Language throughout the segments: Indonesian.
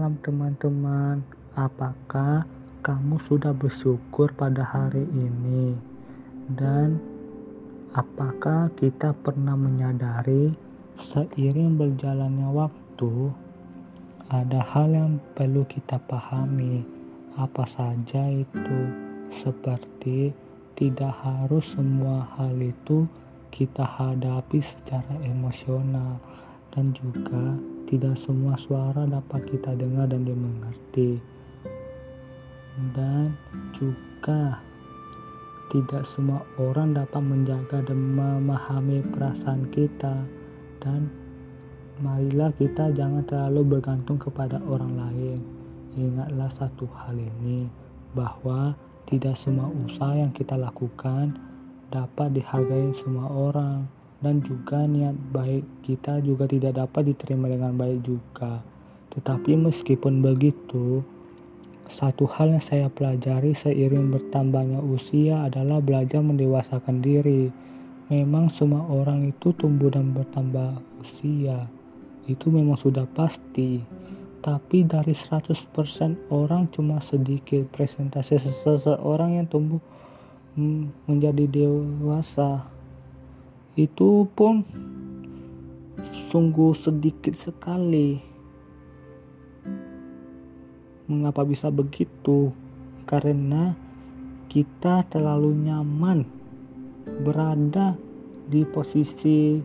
malam teman-teman. Apakah kamu sudah bersyukur pada hari ini? Dan apakah kita pernah menyadari seiring berjalannya waktu ada hal yang perlu kita pahami. Apa saja itu? Seperti tidak harus semua hal itu kita hadapi secara emosional dan juga tidak semua suara dapat kita dengar dan dimengerti. Dan juga tidak semua orang dapat menjaga dan memahami perasaan kita. Dan marilah kita jangan terlalu bergantung kepada orang lain. Ingatlah satu hal ini bahwa tidak semua usaha yang kita lakukan dapat dihargai semua orang dan juga niat baik kita juga tidak dapat diterima dengan baik juga. Tetapi meskipun begitu, satu hal yang saya pelajari seiring bertambahnya usia adalah belajar mendewasakan diri. Memang semua orang itu tumbuh dan bertambah usia. Itu memang sudah pasti. Tapi dari 100% orang cuma sedikit presentasi seseorang yang tumbuh mm, menjadi dewasa itu pun sungguh sedikit sekali. Mengapa bisa begitu? Karena kita terlalu nyaman berada di posisi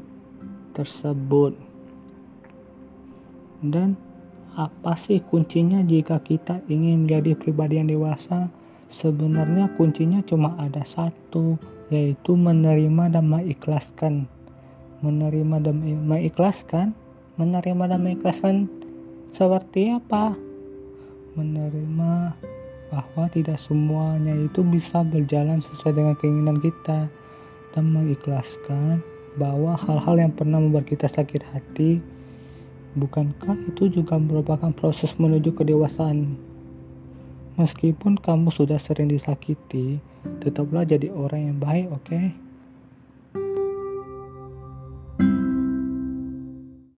tersebut. Dan apa sih kuncinya jika kita ingin menjadi pribadi yang dewasa? Sebenarnya kuncinya cuma ada satu, yaitu menerima dan mengikhlaskan. Menerima dan mengikhlaskan? Menerima dan mengikhlaskan seperti apa? Menerima bahwa tidak semuanya itu bisa berjalan sesuai dengan keinginan kita. Dan mengikhlaskan bahwa hal-hal yang pernah membuat kita sakit hati bukankah itu juga merupakan proses menuju kedewasaan meskipun kamu sudah sering disakiti tetaplah jadi orang yang baik, oke? Okay?